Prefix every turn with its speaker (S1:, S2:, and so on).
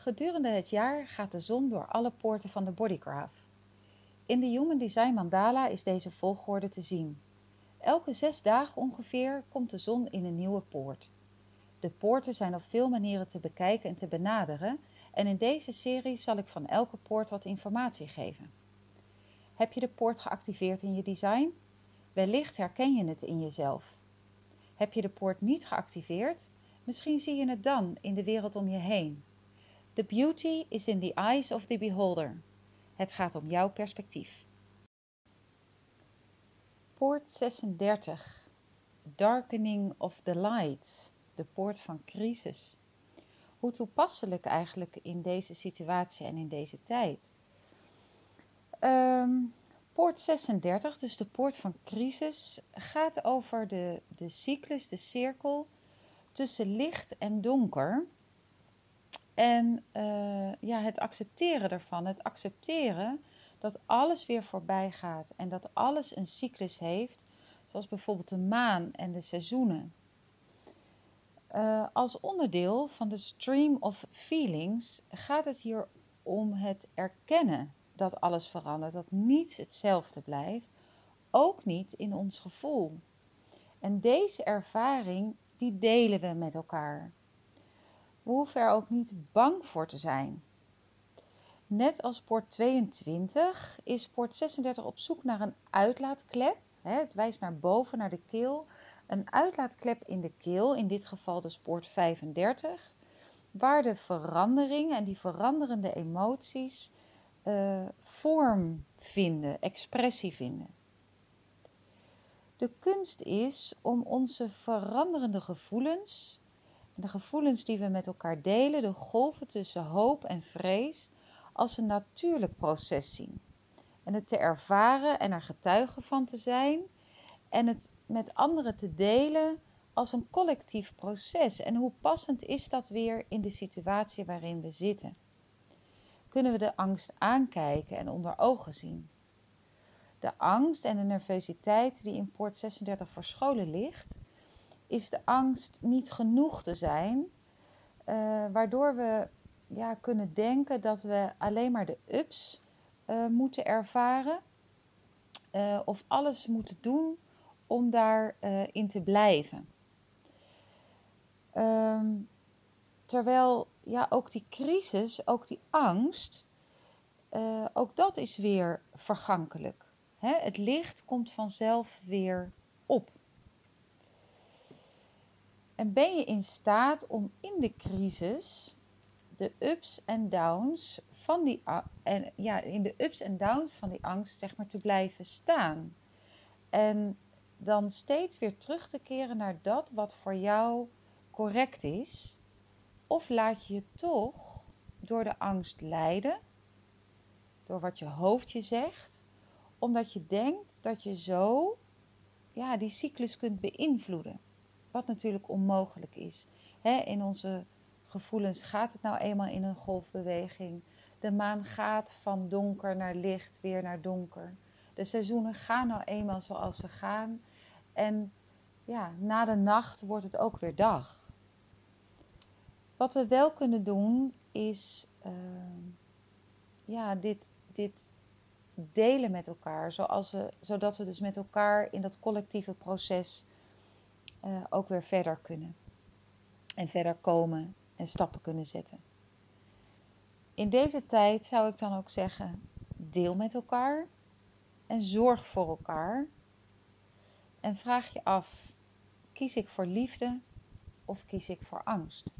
S1: Gedurende het jaar gaat de zon door alle poorten van de bodygraph. In de Human Design Mandala is deze volgorde te zien. Elke zes dagen ongeveer komt de zon in een nieuwe poort. De poorten zijn op veel manieren te bekijken en te benaderen en in deze serie zal ik van elke poort wat informatie geven. Heb je de poort geactiveerd in je design? Wellicht herken je het in jezelf. Heb je de poort niet geactiveerd? Misschien zie je het dan in de wereld om je heen. The beauty is in the eyes of the beholder. Het gaat om jouw perspectief. Poort 36. Darkening of the light. De poort van crisis. Hoe toepasselijk eigenlijk in deze situatie en in deze tijd. Um, poort 36, dus de poort van crisis, gaat over de, de cyclus, de cirkel tussen licht en donker. En uh, ja, het accepteren ervan. Het accepteren dat alles weer voorbij gaat en dat alles een cyclus heeft, zoals bijvoorbeeld de maan en de seizoenen. Uh, als onderdeel van de stream of feelings gaat het hier om het erkennen dat alles verandert, dat niets hetzelfde blijft, ook niet in ons gevoel. En deze ervaring, die delen we met elkaar. We hoeven er ook niet bang voor te zijn. Net als poort 22 is poort 36 op zoek naar een uitlaatklep. Het wijst naar boven, naar de keel. Een uitlaatklep in de keel, in dit geval dus poort 35, waar de verandering en die veranderende emoties uh, vorm vinden, expressie vinden. De kunst is om onze veranderende gevoelens, de gevoelens die we met elkaar delen, de golven tussen hoop en vrees, als een natuurlijk proces zien. En het te ervaren en er getuige van te zijn en het met anderen te delen als een collectief proces. En hoe passend is dat weer in de situatie waarin we zitten? Kunnen we de angst aankijken en onder ogen zien? De angst en de nervositeit die in poort 36 verscholen ligt, is de angst niet genoeg te zijn, uh, waardoor we ja, kunnen denken dat we alleen maar de ups uh, moeten ervaren uh, of alles moeten doen om daarin in te blijven. Um, terwijl ja, ook die crisis, ook die angst, ook dat is weer vergankelijk. Hè? Het licht komt vanzelf weer op. En ben je in staat om in de crisis de ups en downs van die en ja, in de ups en downs van die angst zeg maar te blijven staan. En dan steeds weer terug te keren naar dat wat voor jou correct is. Of laat je je toch door de angst leiden, door wat je hoofd je zegt, omdat je denkt dat je zo ja, die cyclus kunt beïnvloeden. Wat natuurlijk onmogelijk is. in onze gevoelens gaat het nou eenmaal in een golfbeweging. De maan gaat van donker naar licht, weer naar donker. De seizoenen gaan nou eenmaal zoals ze gaan. En ja, na de nacht wordt het ook weer dag. Wat we wel kunnen doen is uh, ja, dit, dit delen met elkaar, zoals we, zodat we dus met elkaar in dat collectieve proces uh, ook weer verder kunnen. En verder komen en stappen kunnen zetten. In deze tijd zou ik dan ook zeggen: deel met elkaar en zorg voor elkaar. En vraag je af: kies ik voor liefde of kies ik voor angst?